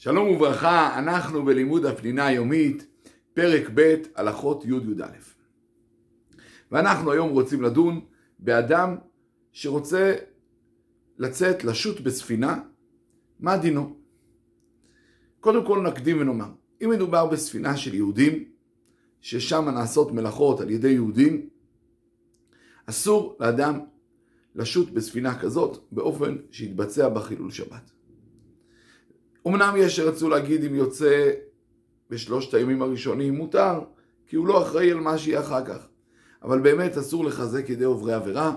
שלום וברכה, אנחנו בלימוד הפנינה היומית, פרק ב', הלכות י'-י"א. ואנחנו היום רוצים לדון באדם שרוצה לצאת, לשוט בספינה, מה דינו? קודם כל נקדים ונאמר, אם מדובר בספינה של יהודים, ששם נעשות מלאכות על ידי יהודים, אסור לאדם לשוט בספינה כזאת באופן שיתבצע בה חילול שבת. אמנם יש שרצו להגיד אם יוצא בשלושת הימים הראשונים מותר, כי הוא לא אחראי על מה שיהיה אחר כך. אבל באמת אסור לחזק ידי עוברי עבירה,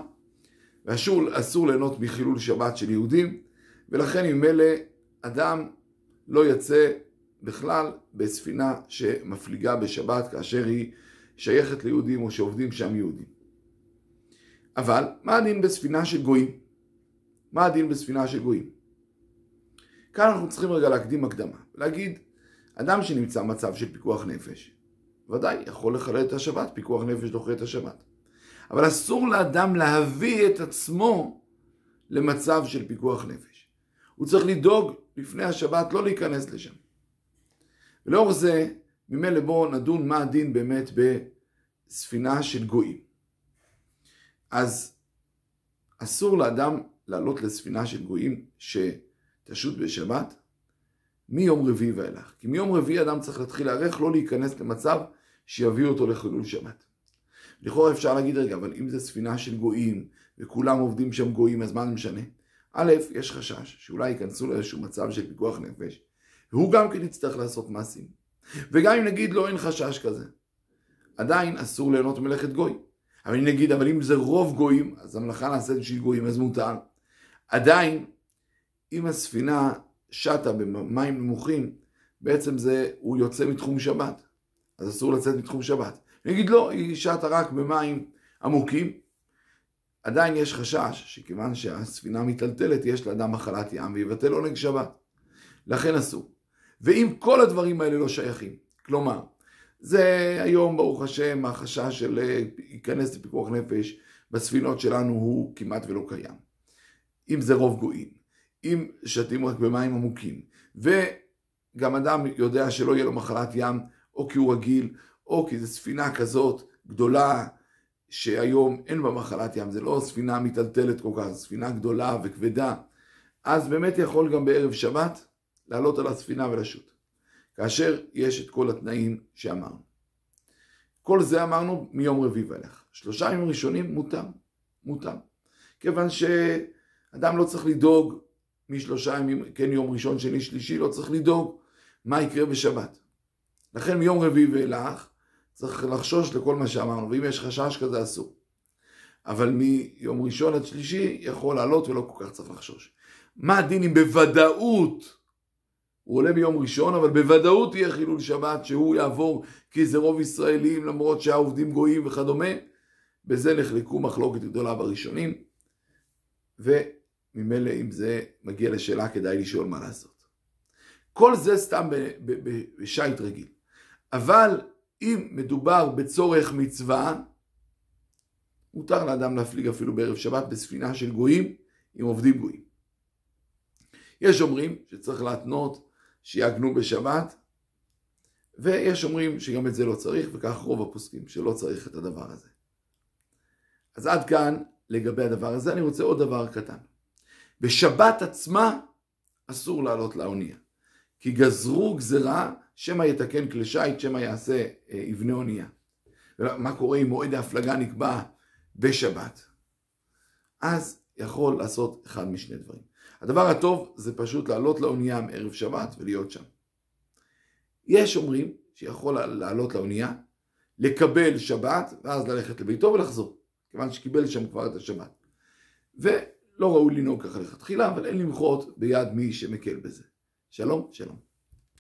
ואסור ליהנות מחילול שבת של יהודים, ולכן אלה אדם לא יצא בכלל בספינה שמפליגה בשבת כאשר היא שייכת ליהודים או שעובדים שם יהודים. אבל מה הדין בספינה של גויים? מה הדין בספינה של גויים? כאן אנחנו צריכים רגע להקדים הקדמה, להגיד, אדם שנמצא במצב של פיקוח נפש, ודאי יכול לחלל את השבת, פיקוח נפש דוחה את השבת. אבל אסור לאדם להביא את עצמו למצב של פיקוח נפש. הוא צריך לדאוג לפני השבת לא להיכנס לשם. ולאור זה, ממילא בואו נדון מה הדין באמת בספינה של גויים. אז אסור לאדם לעלות לספינה של גויים ש... תשוט בשבת מיום רביעי ואילך. כי מיום רביעי אדם צריך להתחיל להיערך לא להיכנס למצב שיביא אותו לחילול שבת. לכאורה אפשר להגיד רגע, אבל אם זו ספינה של גויים וכולם עובדים שם גויים, אז מה זה משנה? א', יש חשש שאולי ייכנסו לאיזשהו מצב של פיקוח נפש, והוא גם כן יצטרך לעשות מעשים. וגם אם נגיד לא אין חשש כזה, עדיין אסור ליהנות מלאכת גוי. אבל אם נגיד, אבל אם זה רוב גויים, אז המלאכה נעשית בשביל גויים, אז מותר. עדיין אם הספינה שטה במים נמוכים, בעצם זה, הוא יוצא מתחום שבת. אז אסור לצאת מתחום שבת. נגיד לא, היא שטה רק במים עמוקים. עדיין יש חשש שכיוון שהספינה מיטלטלת, יש לאדם מחלת ים ויבטל עונג שבת. לכן אסור. ואם כל הדברים האלה לא שייכים, כלומר, זה היום, ברוך השם, החשש של להיכנס לפיקוח נפש בספינות שלנו הוא כמעט ולא קיים. אם זה רוב גויים. אם שתים רק במים עמוקים, וגם אדם יודע שלא יהיה לו מחלת ים, או כי הוא רגיל, או כי זו ספינה כזאת גדולה, שהיום אין בה מחלת ים, זה לא ספינה מיטלטלת כל כך, זו ספינה גדולה וכבדה, אז באמת יכול גם בערב שבת לעלות על הספינה ולשוט, כאשר יש את כל התנאים שאמרנו. כל זה אמרנו מיום רביעי ואילך. שלושה ימים ראשונים מותר, מותר. כיוון שאדם לא צריך לדאוג משלושה ימים, כן יום ראשון, שני, שלישי, לא צריך לדאוג מה יקרה בשבת. לכן מיום רביעי ואילך צריך לחשוש לכל מה שאמרנו, ואם יש חשש כזה אסור. אבל מיום ראשון עד שלישי יכול לעלות ולא כל כך צריך לחשוש. מה הדין אם בוודאות הוא עולה ביום ראשון, אבל בוודאות יהיה חילול שבת שהוא יעבור כי זה רוב ישראלים למרות שהעובדים גויים וכדומה. בזה נחלקו מחלוקת גדולה בראשונים. ו... ממילא אם זה מגיע לשאלה כדאי לשאול מה לעשות. כל זה סתם בשייט רגיל. אבל אם מדובר בצורך מצווה, מותר לאדם להפליג אפילו בערב שבת בספינה של גויים עם עובדים גויים. יש אומרים שצריך להתנות שיעגנו בשבת, ויש אומרים שגם את זה לא צריך, וכך רוב הפוסקים, שלא צריך את הדבר הזה. אז עד כאן לגבי הדבר הזה. אני רוצה עוד דבר קטן. בשבת עצמה אסור לעלות לאונייה. כי גזרו גזרה, שמא יתקן כלי שיט, שמא יעשה אה, יבנה אונייה. מה קורה אם מועד ההפלגה נקבע בשבת? אז יכול לעשות אחד משני דברים. הדבר הטוב זה פשוט לעלות לאונייה מערב שבת ולהיות שם. יש אומרים שיכול לעלות לאונייה, לקבל שבת, ואז ללכת לביתו ולחזור, כיוון שקיבל שם כבר את השבת. ו... לא ראוי לנהוג ככה לכתחילה, אבל אין למחות ביד מי שמקל בזה. שלום, שלום.